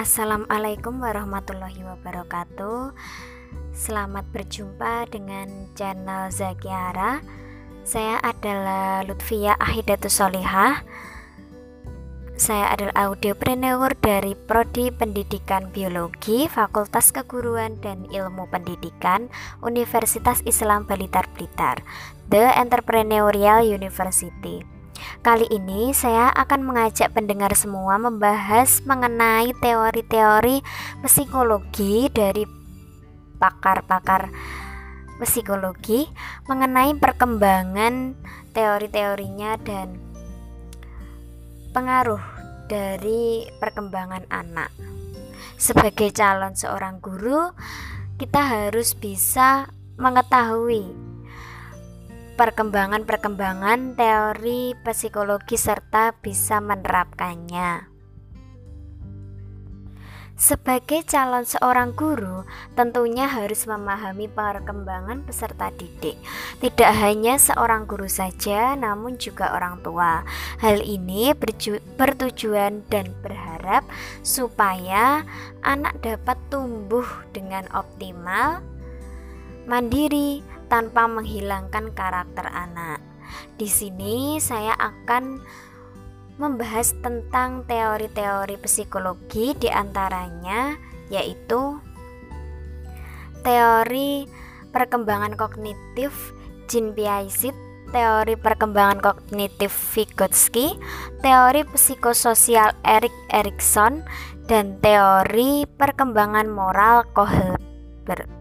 Assalamualaikum warahmatullahi wabarakatuh. Selamat berjumpa dengan channel Zakiara. Saya adalah Lutfia Ahidatus Solihah. Saya adalah audiopreneur dari Prodi Pendidikan Biologi Fakultas Keguruan dan Ilmu Pendidikan Universitas Islam Balitar Blitar The Entrepreneurial University Kali ini saya akan mengajak pendengar semua membahas mengenai teori-teori psikologi dari pakar-pakar psikologi mengenai perkembangan teori-teorinya dan pengaruh dari perkembangan anak. Sebagai calon seorang guru, kita harus bisa mengetahui perkembangan-perkembangan teori psikologi serta bisa menerapkannya. Sebagai calon seorang guru, tentunya harus memahami perkembangan peserta didik. Tidak hanya seorang guru saja, namun juga orang tua. Hal ini bertujuan dan berharap supaya anak dapat tumbuh dengan optimal, mandiri, tanpa menghilangkan karakter anak. Di sini saya akan membahas tentang teori-teori psikologi di antaranya yaitu teori perkembangan kognitif Jean Piaget, teori perkembangan kognitif Vygotsky, teori psikososial Erik Erikson, dan teori perkembangan moral Kohlberg.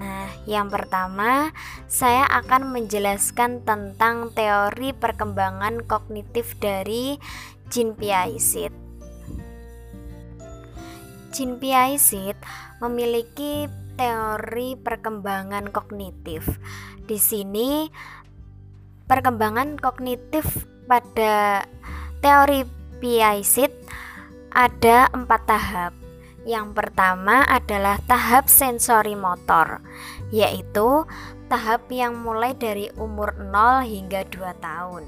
Nah, yang pertama, saya akan menjelaskan tentang teori perkembangan kognitif dari Jean Piaget. Jean Piaget memiliki teori perkembangan kognitif. Di sini, perkembangan kognitif pada teori Piaget ada empat tahap. Yang pertama adalah tahap sensori motor, yaitu tahap yang mulai dari umur 0 hingga 2 tahun.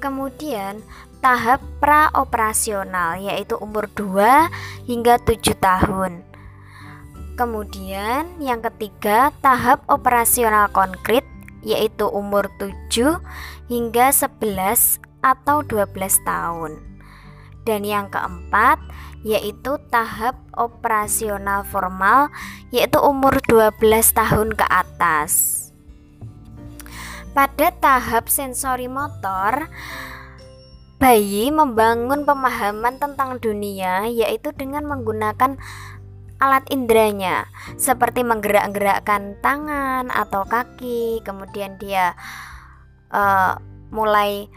Kemudian tahap praoperasional yaitu umur 2 hingga 7 tahun. Kemudian yang ketiga tahap operasional konkret yaitu umur 7 hingga 11 atau 12 tahun. Dan yang keempat yaitu tahap operasional formal yaitu umur 12 tahun ke atas. Pada tahap sensori motor, bayi membangun pemahaman tentang dunia yaitu dengan menggunakan alat inderanya seperti menggerak-gerakkan tangan atau kaki, kemudian dia uh, mulai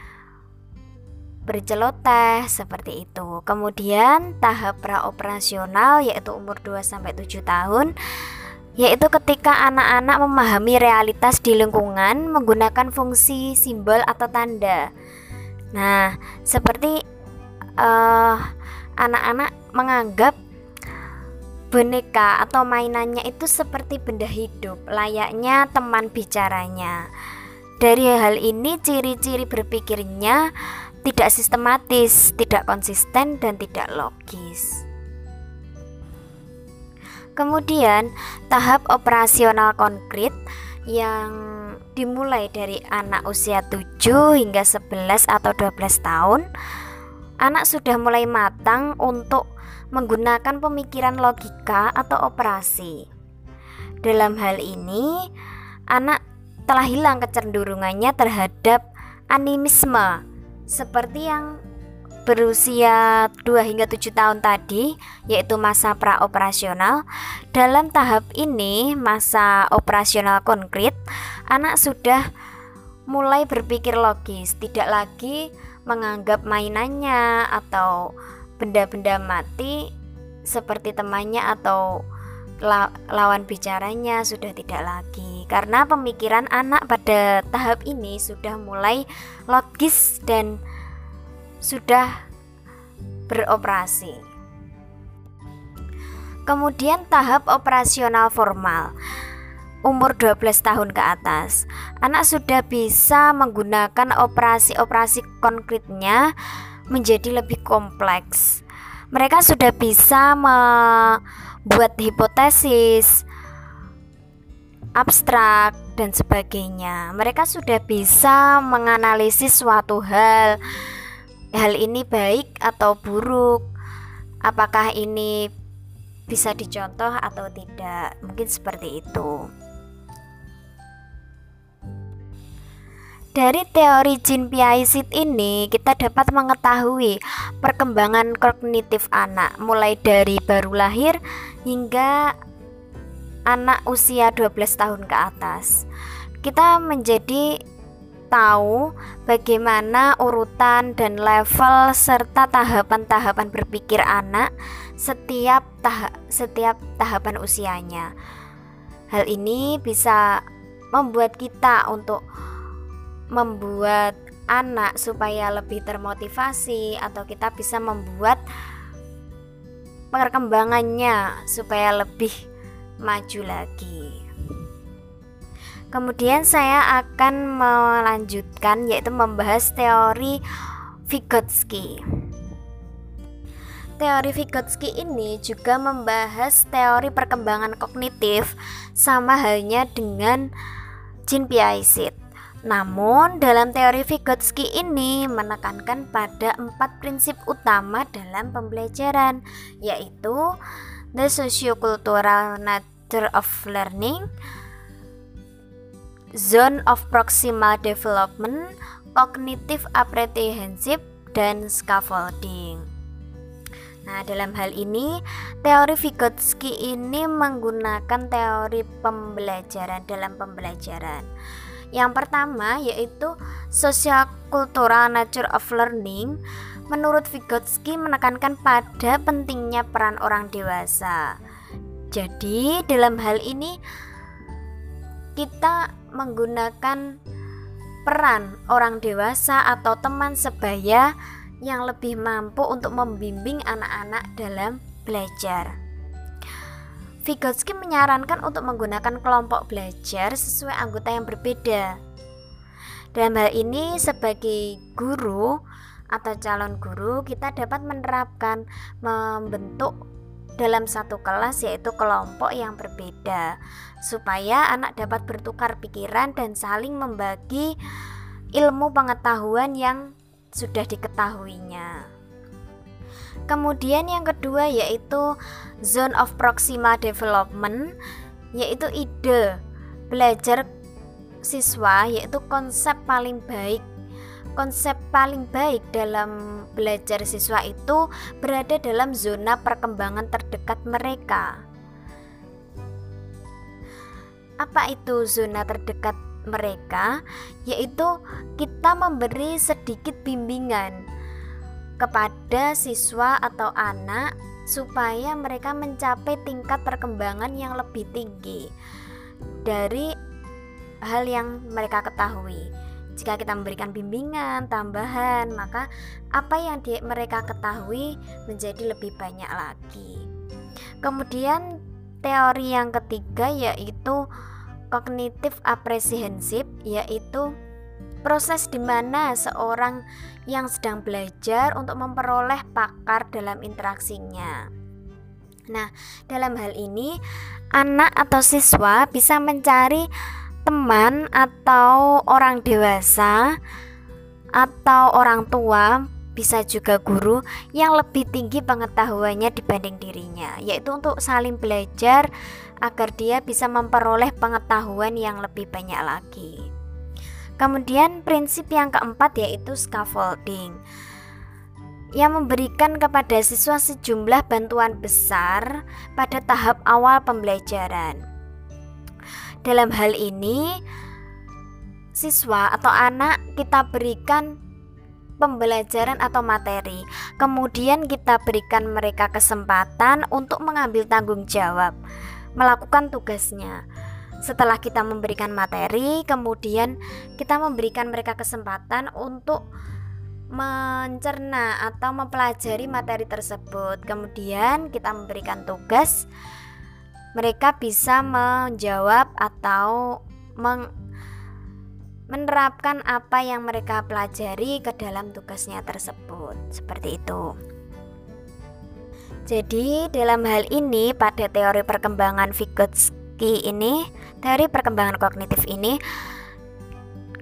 berceloteh seperti itu. Kemudian tahap praoperasional yaitu umur 2 sampai 7 tahun yaitu ketika anak-anak memahami realitas di lingkungan menggunakan fungsi simbol atau tanda. Nah, seperti eh, anak-anak menganggap boneka atau mainannya itu seperti benda hidup, layaknya teman bicaranya. Dari hal ini ciri-ciri berpikirnya tidak sistematis, tidak konsisten, dan tidak logis. Kemudian, tahap operasional konkret yang dimulai dari anak usia 7 hingga 11 atau 12 tahun, anak sudah mulai matang untuk menggunakan pemikiran logika atau operasi. Dalam hal ini, anak telah hilang kecenderungannya terhadap animisme seperti yang berusia 2 hingga 7 tahun tadi yaitu masa praoperasional. Dalam tahap ini masa operasional konkret anak sudah mulai berpikir logis tidak lagi menganggap mainannya atau benda-benda mati seperti temannya atau lawan bicaranya sudah tidak lagi karena pemikiran anak pada tahap ini sudah mulai logis dan sudah beroperasi. Kemudian tahap operasional formal. Umur 12 tahun ke atas, anak sudah bisa menggunakan operasi-operasi konkretnya menjadi lebih kompleks mereka sudah bisa membuat hipotesis abstrak dan sebagainya. Mereka sudah bisa menganalisis suatu hal. Hal ini baik atau buruk? Apakah ini bisa dicontoh atau tidak? Mungkin seperti itu. Dari teori Jin Piaget ini, kita dapat mengetahui perkembangan kognitif anak mulai dari baru lahir hingga anak usia 12 tahun ke atas. Kita menjadi tahu bagaimana urutan dan level serta tahapan-tahapan berpikir anak setiap tahap setiap tahapan usianya. Hal ini bisa membuat kita untuk membuat anak supaya lebih termotivasi atau kita bisa membuat perkembangannya supaya lebih maju lagi. Kemudian saya akan melanjutkan yaitu membahas teori Vygotsky. Teori Vygotsky ini juga membahas teori perkembangan kognitif sama halnya dengan Jean Piaget. Namun, dalam teori Vygotsky ini menekankan pada empat prinsip utama dalam pembelajaran, yaitu the sociocultural nature of learning, zone of proximal development, cognitive apprehensive, dan scaffolding. Nah, dalam hal ini, teori Vygotsky ini menggunakan teori pembelajaran dalam pembelajaran. Yang pertama yaitu social cultural nature of learning. Menurut Vygotsky menekankan pada pentingnya peran orang dewasa. Jadi, dalam hal ini kita menggunakan peran orang dewasa atau teman sebaya yang lebih mampu untuk membimbing anak-anak dalam belajar. Vygotsky menyarankan untuk menggunakan kelompok belajar sesuai anggota yang berbeda. Dalam hal ini, sebagai guru atau calon guru, kita dapat menerapkan membentuk dalam satu kelas, yaitu kelompok yang berbeda, supaya anak dapat bertukar pikiran dan saling membagi ilmu pengetahuan yang sudah diketahuinya. Kemudian yang kedua yaitu zone of proximal development yaitu ide belajar siswa yaitu konsep paling baik. Konsep paling baik dalam belajar siswa itu berada dalam zona perkembangan terdekat mereka. Apa itu zona terdekat mereka? Yaitu kita memberi sedikit bimbingan kepada siswa atau anak supaya mereka mencapai tingkat perkembangan yang lebih tinggi dari hal yang mereka ketahui. Jika kita memberikan bimbingan tambahan, maka apa yang di, mereka ketahui menjadi lebih banyak lagi. Kemudian teori yang ketiga yaitu kognitif apresiensif yaitu proses di mana seorang yang sedang belajar untuk memperoleh pakar dalam interaksinya. Nah, dalam hal ini, anak atau siswa bisa mencari teman atau orang dewasa atau orang tua, bisa juga guru yang lebih tinggi pengetahuannya dibanding dirinya, yaitu untuk saling belajar agar dia bisa memperoleh pengetahuan yang lebih banyak lagi. Kemudian prinsip yang keempat yaitu scaffolding yang memberikan kepada siswa sejumlah bantuan besar pada tahap awal pembelajaran. Dalam hal ini, siswa atau anak kita berikan pembelajaran atau materi, kemudian kita berikan mereka kesempatan untuk mengambil tanggung jawab, melakukan tugasnya. Setelah kita memberikan materi, kemudian kita memberikan mereka kesempatan untuk mencerna atau mempelajari materi tersebut. Kemudian kita memberikan tugas, mereka bisa menjawab atau meng menerapkan apa yang mereka pelajari ke dalam tugasnya tersebut. Seperti itu. Jadi dalam hal ini pada teori perkembangan Vygotsky ini, teori perkembangan kognitif ini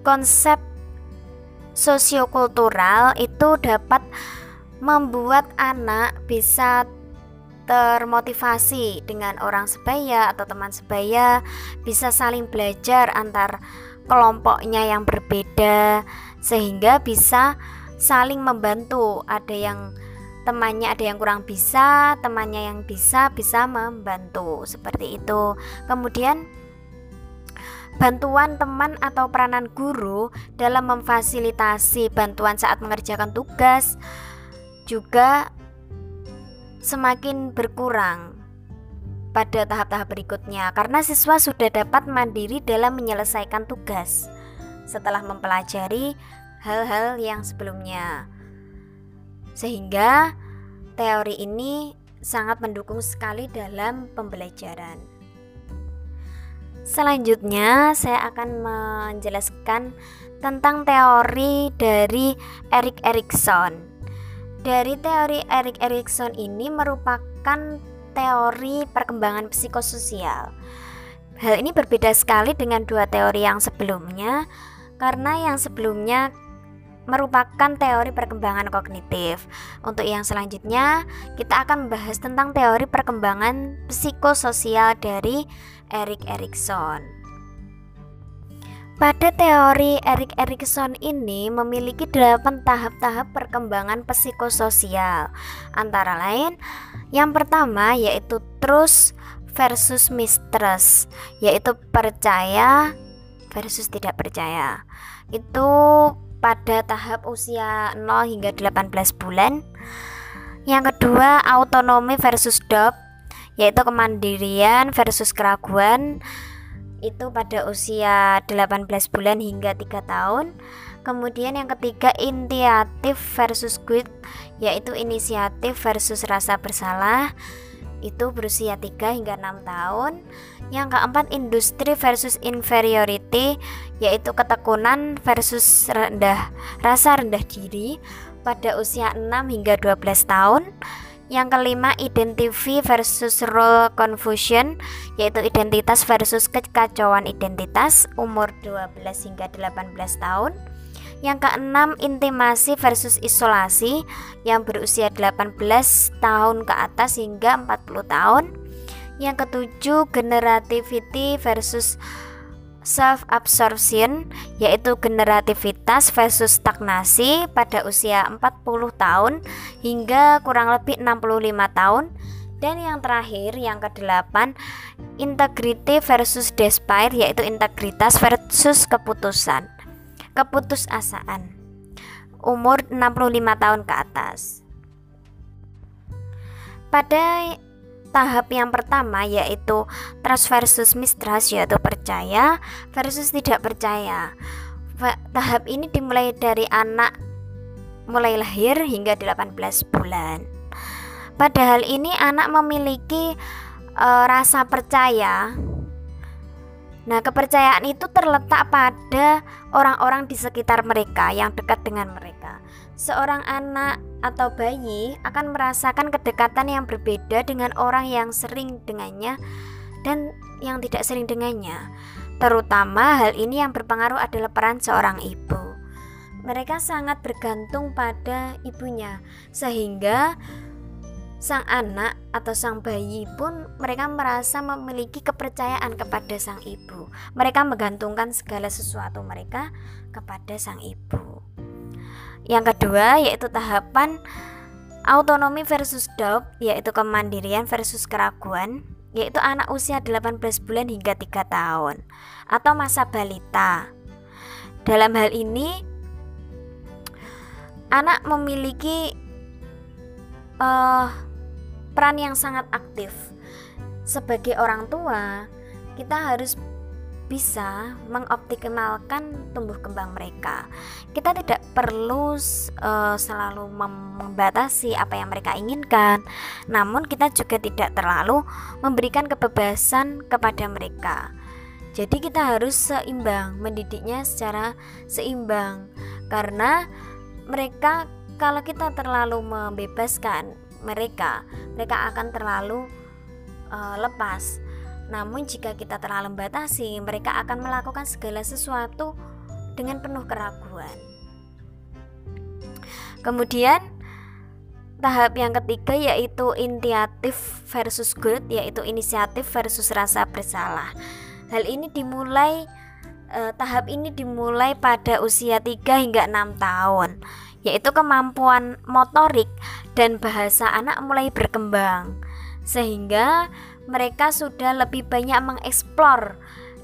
konsep sosiokultural itu dapat membuat anak bisa termotivasi dengan orang sebaya atau teman sebaya, bisa saling belajar antar kelompoknya yang berbeda sehingga bisa saling membantu. Ada yang temannya ada yang kurang bisa, temannya yang bisa bisa membantu seperti itu. Kemudian bantuan teman atau peranan guru dalam memfasilitasi bantuan saat mengerjakan tugas juga semakin berkurang pada tahap-tahap berikutnya karena siswa sudah dapat mandiri dalam menyelesaikan tugas setelah mempelajari hal-hal yang sebelumnya. Sehingga teori ini sangat mendukung sekali dalam pembelajaran. Selanjutnya, saya akan menjelaskan tentang teori dari Erik Erikson. Dari teori Erik Erikson ini merupakan teori perkembangan psikososial. Hal ini berbeda sekali dengan dua teori yang sebelumnya, karena yang sebelumnya merupakan teori perkembangan kognitif. Untuk yang selanjutnya, kita akan membahas tentang teori perkembangan psikososial dari Erik Erikson. Pada teori Erik Erikson ini memiliki delapan tahap-tahap perkembangan psikososial. Antara lain, yang pertama yaitu trust versus mistrust, yaitu percaya versus tidak percaya. Itu pada tahap usia 0 hingga 18 bulan. Yang kedua, autonomi versus doubt, yaitu kemandirian versus keraguan. Itu pada usia 18 bulan hingga 3 tahun. Kemudian yang ketiga initiatif versus guilt yaitu inisiatif versus rasa bersalah itu berusia 3 hingga 6 tahun. Yang keempat industri versus inferiority yaitu ketekunan versus rendah rasa rendah diri pada usia 6 hingga 12 tahun. Yang kelima identity versus role confusion yaitu identitas versus kekacauan identitas umur 12 hingga 18 tahun. Yang keenam, intimasi versus isolasi yang berusia 18 tahun ke atas hingga 40 tahun. Yang ketujuh, generativity versus self absorption yaitu generativitas versus stagnasi pada usia 40 tahun hingga kurang lebih 65 tahun dan yang terakhir yang kedelapan integrity versus despair yaitu integritas versus keputusan keputusasaan umur 65 tahun ke atas. Pada tahap yang pertama yaitu trust versus mistrust yaitu percaya versus tidak percaya. Tahap ini dimulai dari anak mulai lahir hingga 18 bulan. Padahal ini anak memiliki e, rasa percaya Nah, kepercayaan itu terletak pada orang-orang di sekitar mereka yang dekat dengan mereka. Seorang anak atau bayi akan merasakan kedekatan yang berbeda dengan orang yang sering dengannya dan yang tidak sering dengannya. Terutama hal ini yang berpengaruh adalah peran seorang ibu. Mereka sangat bergantung pada ibunya, sehingga sang anak atau sang bayi pun mereka merasa memiliki kepercayaan kepada sang ibu. Mereka menggantungkan segala sesuatu mereka kepada sang ibu. Yang kedua yaitu tahapan autonomi versus doubt yaitu kemandirian versus keraguan yaitu anak usia 18 bulan hingga 3 tahun atau masa balita. Dalam hal ini anak memiliki uh, peran yang sangat aktif. Sebagai orang tua, kita harus bisa mengoptimalkan tumbuh kembang mereka. Kita tidak perlu uh, selalu membatasi apa yang mereka inginkan, namun kita juga tidak terlalu memberikan kebebasan kepada mereka. Jadi kita harus seimbang, mendidiknya secara seimbang karena mereka kalau kita terlalu membebaskan mereka. Mereka akan terlalu uh, lepas. Namun jika kita terlalu batasi mereka akan melakukan segala sesuatu dengan penuh keraguan. Kemudian tahap yang ketiga yaitu initiatif versus good yaitu inisiatif versus rasa bersalah. Hal ini dimulai eh, tahap ini dimulai pada usia 3 hingga 6 tahun yaitu kemampuan motorik dan bahasa anak mulai berkembang sehingga mereka sudah lebih banyak mengeksplor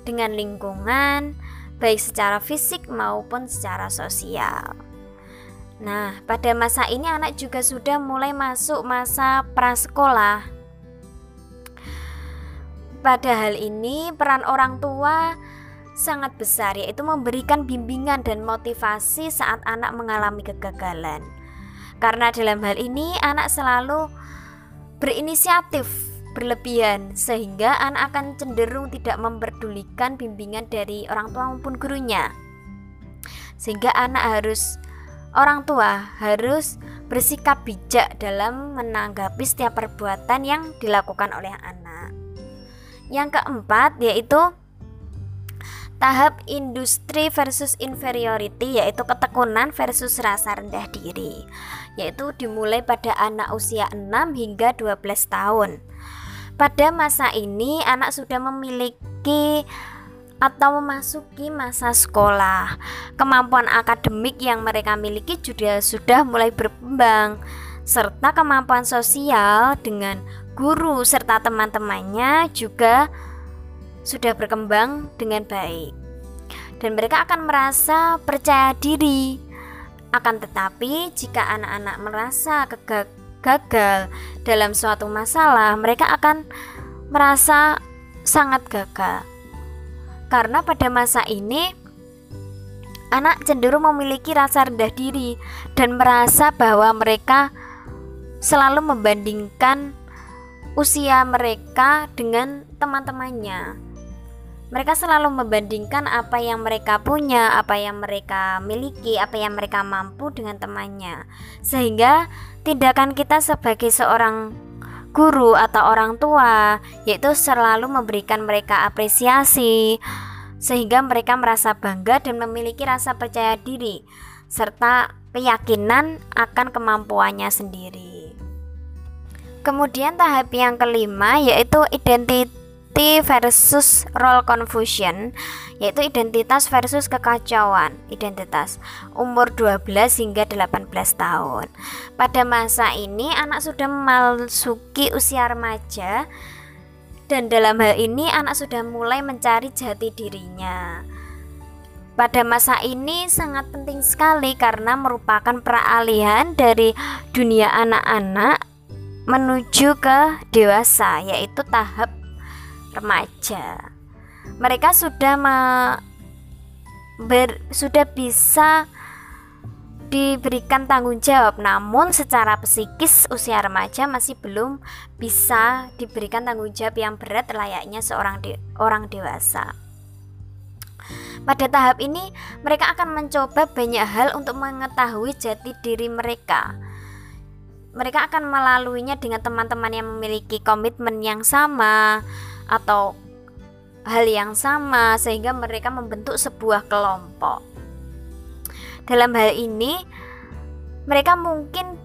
dengan lingkungan baik secara fisik maupun secara sosial. Nah, pada masa ini anak juga sudah mulai masuk masa prasekolah. Pada hal ini, peran orang tua sangat besar yaitu memberikan bimbingan dan motivasi saat anak mengalami kegagalan. Karena dalam hal ini anak selalu berinisiatif berlebihan sehingga anak akan cenderung tidak memperdulikan bimbingan dari orang tua maupun gurunya. Sehingga anak harus orang tua harus bersikap bijak dalam menanggapi setiap perbuatan yang dilakukan oleh anak. Yang keempat yaitu Tahap industri versus inferiority yaitu ketekunan versus rasa rendah diri yaitu dimulai pada anak usia 6 hingga 12 tahun. Pada masa ini anak sudah memiliki atau memasuki masa sekolah. Kemampuan akademik yang mereka miliki juga sudah mulai berkembang serta kemampuan sosial dengan guru serta teman-temannya juga sudah berkembang dengan baik dan mereka akan merasa percaya diri. Akan tetapi, jika anak-anak merasa gagal dalam suatu masalah, mereka akan merasa sangat gagal. Karena pada masa ini anak cenderung memiliki rasa rendah diri dan merasa bahwa mereka selalu membandingkan usia mereka dengan teman-temannya. Mereka selalu membandingkan apa yang mereka punya, apa yang mereka miliki, apa yang mereka mampu dengan temannya. Sehingga tindakan kita sebagai seorang guru atau orang tua yaitu selalu memberikan mereka apresiasi sehingga mereka merasa bangga dan memiliki rasa percaya diri serta keyakinan akan kemampuannya sendiri. Kemudian tahap yang kelima yaitu identitas identity versus role confusion yaitu identitas versus kekacauan identitas. Umur 12 hingga 18 tahun. Pada masa ini anak sudah memasuki usia remaja dan dalam hal ini anak sudah mulai mencari jati dirinya. Pada masa ini sangat penting sekali karena merupakan peralihan dari dunia anak-anak menuju ke dewasa yaitu tahap remaja. Mereka sudah me, ber, sudah bisa diberikan tanggung jawab, namun secara psikis usia remaja masih belum bisa diberikan tanggung jawab yang berat layaknya seorang de, orang dewasa. Pada tahap ini, mereka akan mencoba banyak hal untuk mengetahui jati diri mereka. Mereka akan melaluinya dengan teman-teman yang memiliki komitmen yang sama, atau hal yang sama sehingga mereka membentuk sebuah kelompok. Dalam hal ini mereka mungkin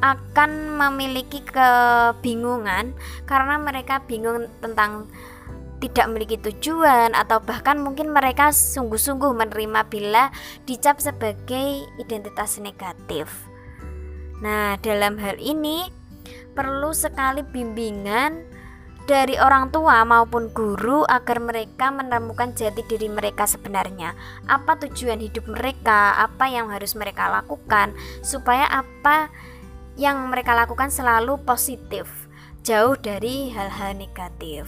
akan memiliki kebingungan karena mereka bingung tentang tidak memiliki tujuan atau bahkan mungkin mereka sungguh-sungguh menerima bila dicap sebagai identitas negatif. Nah, dalam hal ini perlu sekali bimbingan dari orang tua maupun guru agar mereka menemukan jati diri mereka sebenarnya. Apa tujuan hidup mereka, apa yang harus mereka lakukan, supaya apa yang mereka lakukan selalu positif, jauh dari hal-hal negatif.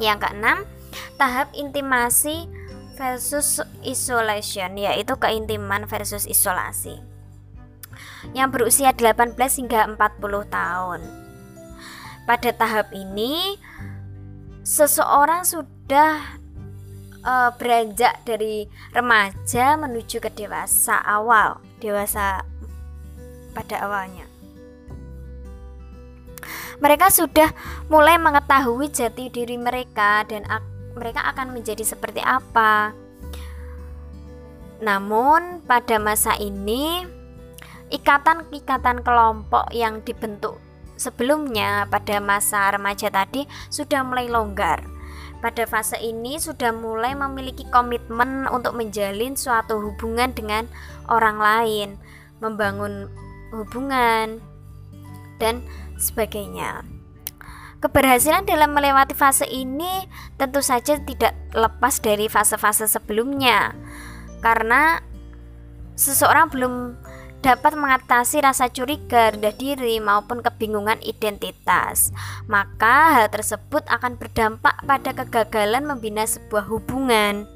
Yang keenam, tahap intimasi versus isolation, yaitu keintiman versus isolasi. Yang berusia 18 hingga 40 tahun pada tahap ini, seseorang sudah uh, beranjak dari remaja menuju ke dewasa awal, dewasa pada awalnya. mereka sudah mulai mengetahui jati diri mereka dan mereka akan menjadi seperti apa. Namun, pada masa ini, ikatan-ikatan kelompok yang dibentuk sebelumnya pada masa remaja tadi sudah mulai longgar. Pada fase ini sudah mulai memiliki komitmen untuk menjalin suatu hubungan dengan orang lain, membangun hubungan, dan sebagainya. Keberhasilan dalam melewati fase ini tentu saja tidak lepas dari fase-fase sebelumnya, karena seseorang belum dapat mengatasi rasa curiga, rendah diri, maupun kebingungan identitas. Maka, hal tersebut akan berdampak pada kegagalan membina sebuah hubungan.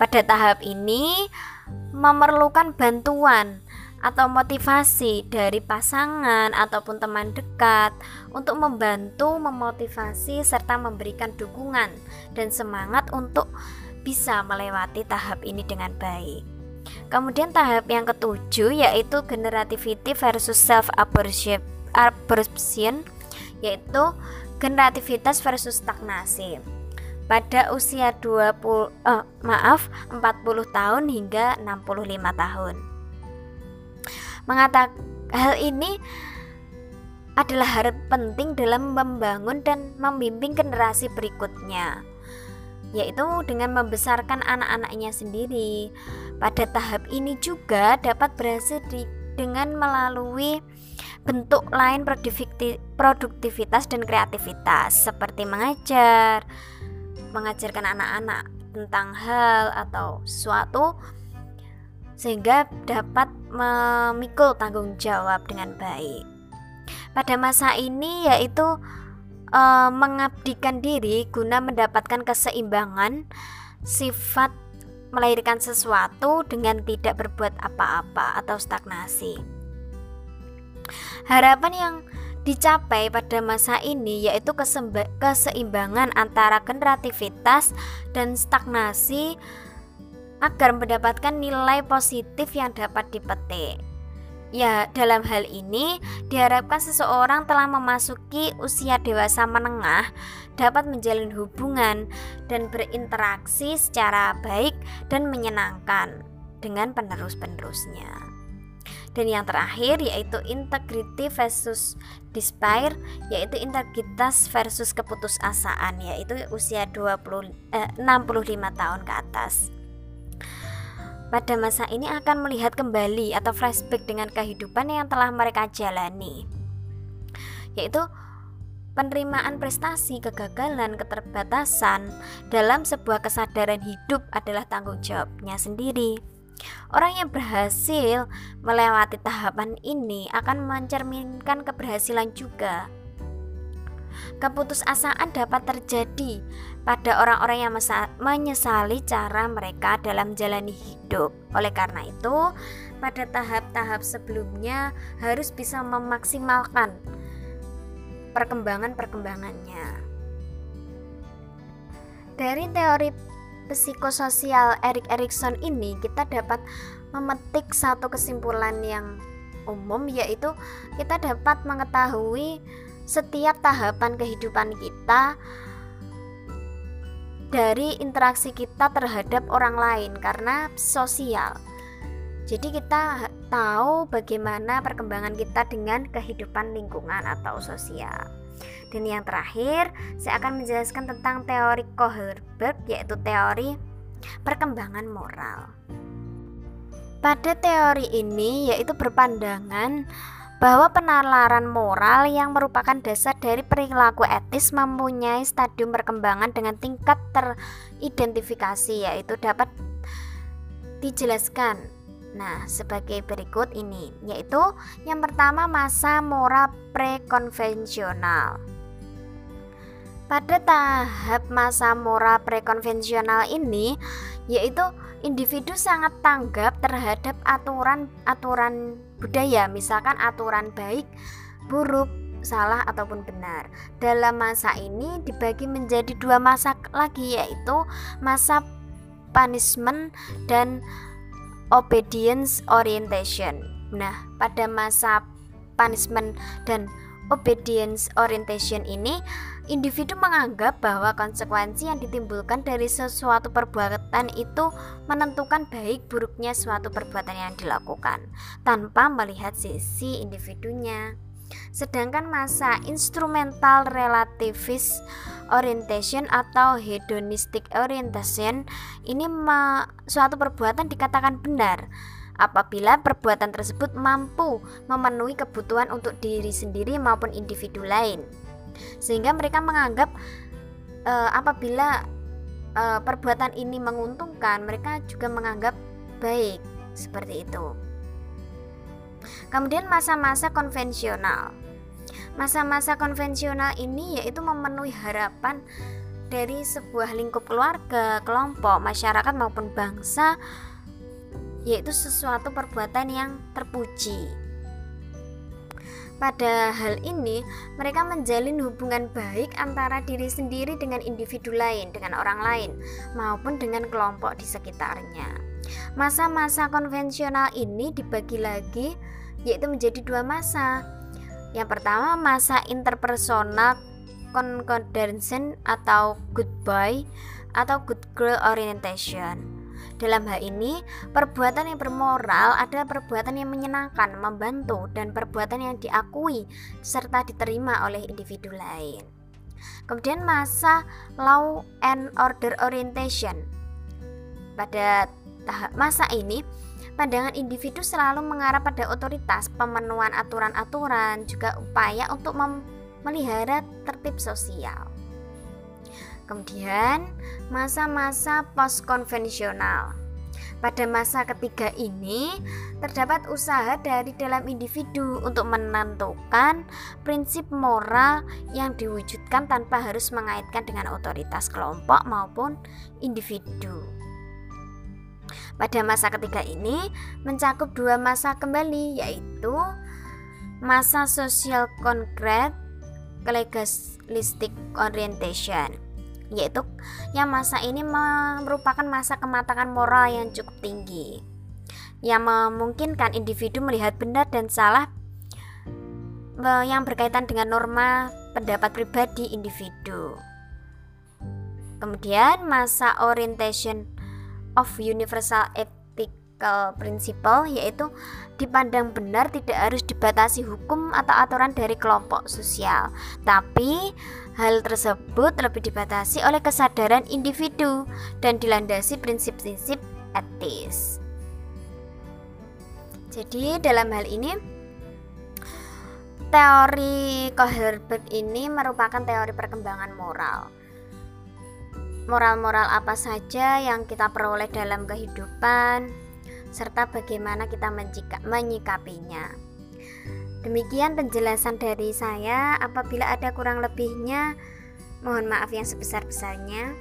Pada tahap ini, memerlukan bantuan atau motivasi dari pasangan ataupun teman dekat untuk membantu memotivasi serta memberikan dukungan dan semangat untuk bisa melewati tahap ini dengan baik. Kemudian tahap yang ketujuh yaitu generativity versus self absorption yaitu generativitas versus stagnasi. Pada usia 20 eh, maaf 40 tahun hingga 65 tahun. Mengatakan hal ini adalah hal penting dalam membangun dan membimbing generasi berikutnya, yaitu dengan membesarkan anak-anaknya sendiri. Pada tahap ini juga dapat berhasil di, dengan melalui bentuk lain produktivitas dan kreativitas seperti mengajar, mengajarkan anak-anak tentang hal atau sesuatu sehingga dapat memikul tanggung jawab dengan baik. Pada masa ini yaitu e, mengabdikan diri guna mendapatkan keseimbangan sifat melahirkan sesuatu dengan tidak berbuat apa-apa atau stagnasi. Harapan yang dicapai pada masa ini yaitu keseimbangan antara kreativitas dan stagnasi agar mendapatkan nilai positif yang dapat dipetik. Ya, dalam hal ini diharapkan seseorang telah memasuki usia dewasa menengah dapat menjalin hubungan dan berinteraksi secara baik dan menyenangkan dengan penerus-penerusnya. Dan yang terakhir yaitu integrity versus despair yaitu integritas versus keputusasaan yaitu usia 20 eh, 65 tahun ke atas pada masa ini akan melihat kembali atau flashback dengan kehidupan yang telah mereka jalani, yaitu penerimaan prestasi, kegagalan, keterbatasan dalam sebuah kesadaran hidup adalah tanggung jawabnya sendiri. Orang yang berhasil melewati tahapan ini akan mencerminkan keberhasilan juga. Keputusasaan dapat terjadi pada orang-orang yang menyesali cara mereka dalam menjalani hidup. Oleh karena itu, pada tahap-tahap sebelumnya harus bisa memaksimalkan perkembangan-perkembangannya. Dari teori psikososial Erik Erikson ini kita dapat memetik satu kesimpulan yang umum yaitu kita dapat mengetahui setiap tahapan kehidupan kita dari interaksi kita terhadap orang lain karena sosial. Jadi kita tahu bagaimana perkembangan kita dengan kehidupan lingkungan atau sosial. Dan yang terakhir, saya akan menjelaskan tentang teori Kohlberg yaitu teori perkembangan moral. Pada teori ini yaitu berpandangan bahwa penalaran moral yang merupakan dasar dari perilaku etis mempunyai stadium perkembangan dengan tingkat teridentifikasi yaitu dapat dijelaskan. Nah, sebagai berikut ini yaitu yang pertama masa moral prekonvensional. Pada tahap masa moral prekonvensional ini yaitu individu sangat tanggap terhadap aturan-aturan budaya, misalkan aturan baik, buruk, salah ataupun benar. Dalam masa ini dibagi menjadi dua masa lagi yaitu masa punishment dan obedience orientation. Nah, pada masa punishment dan obedience orientation ini individu menganggap bahwa konsekuensi yang ditimbulkan dari sesuatu perbuatan itu menentukan baik buruknya suatu perbuatan yang dilakukan tanpa melihat sisi individunya. Sedangkan masa instrumental relativist orientation atau hedonistic orientation ini suatu perbuatan dikatakan benar apabila perbuatan tersebut mampu memenuhi kebutuhan untuk diri sendiri maupun individu lain. Sehingga mereka menganggap e, apabila e, perbuatan ini menguntungkan, mereka juga menganggap baik seperti itu. Kemudian masa-masa konvensional. Masa-masa konvensional ini yaitu memenuhi harapan dari sebuah lingkup keluarga, kelompok, masyarakat maupun bangsa yaitu sesuatu perbuatan yang terpuji. Pada hal ini, mereka menjalin hubungan baik antara diri sendiri dengan individu lain, dengan orang lain, maupun dengan kelompok di sekitarnya. Masa-masa konvensional ini dibagi lagi, yaitu menjadi dua masa. Yang pertama, masa interpersonal concordance atau good boy atau good girl orientation dalam hal ini, perbuatan yang bermoral adalah perbuatan yang menyenangkan, membantu, dan perbuatan yang diakui serta diterima oleh individu lain. Kemudian masa law and order orientation. Pada tahap masa ini, pandangan individu selalu mengarah pada otoritas, pemenuhan aturan-aturan, juga upaya untuk memelihara tertib sosial. Kemudian, masa-masa post-konvensional. Pada masa ketiga ini, terdapat usaha dari dalam individu untuk menentukan prinsip moral yang diwujudkan tanpa harus mengaitkan dengan otoritas kelompok maupun individu. Pada masa ketiga ini mencakup dua masa kembali yaitu masa sosial konkret legalistic orientation yaitu yang masa ini merupakan masa kematangan moral yang cukup tinggi yang memungkinkan individu melihat benar dan salah yang berkaitan dengan norma pendapat pribadi individu. Kemudian masa orientation of universal ethical principle yaitu dipandang benar tidak harus dibatasi hukum atau aturan dari kelompok sosial, tapi Hal tersebut lebih dibatasi oleh kesadaran individu dan dilandasi prinsip-prinsip etis. Jadi dalam hal ini teori Kohlberg ini merupakan teori perkembangan moral. Moral-moral apa saja yang kita peroleh dalam kehidupan serta bagaimana kita menyikapinya. Demikian penjelasan dari saya. Apabila ada kurang lebihnya, mohon maaf yang sebesar-besarnya.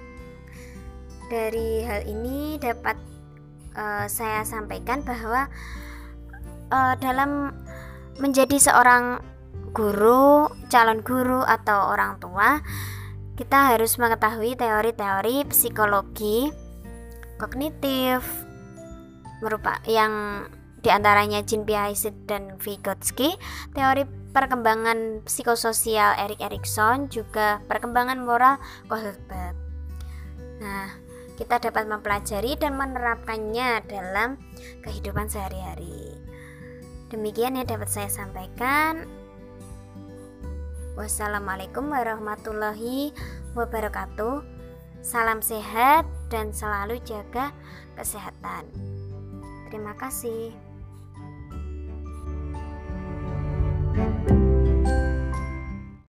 Dari hal ini dapat uh, saya sampaikan bahwa uh, dalam menjadi seorang guru, calon guru atau orang tua, kita harus mengetahui teori-teori psikologi kognitif merupakan yang di antaranya Jean Piaget dan Vygotsky, teori perkembangan psikososial Erik Erikson, juga perkembangan moral Kohlberg. Nah, kita dapat mempelajari dan menerapkannya dalam kehidupan sehari-hari. Demikian yang dapat saya sampaikan. Wassalamualaikum warahmatullahi wabarakatuh. Salam sehat dan selalu jaga kesehatan. Terima kasih.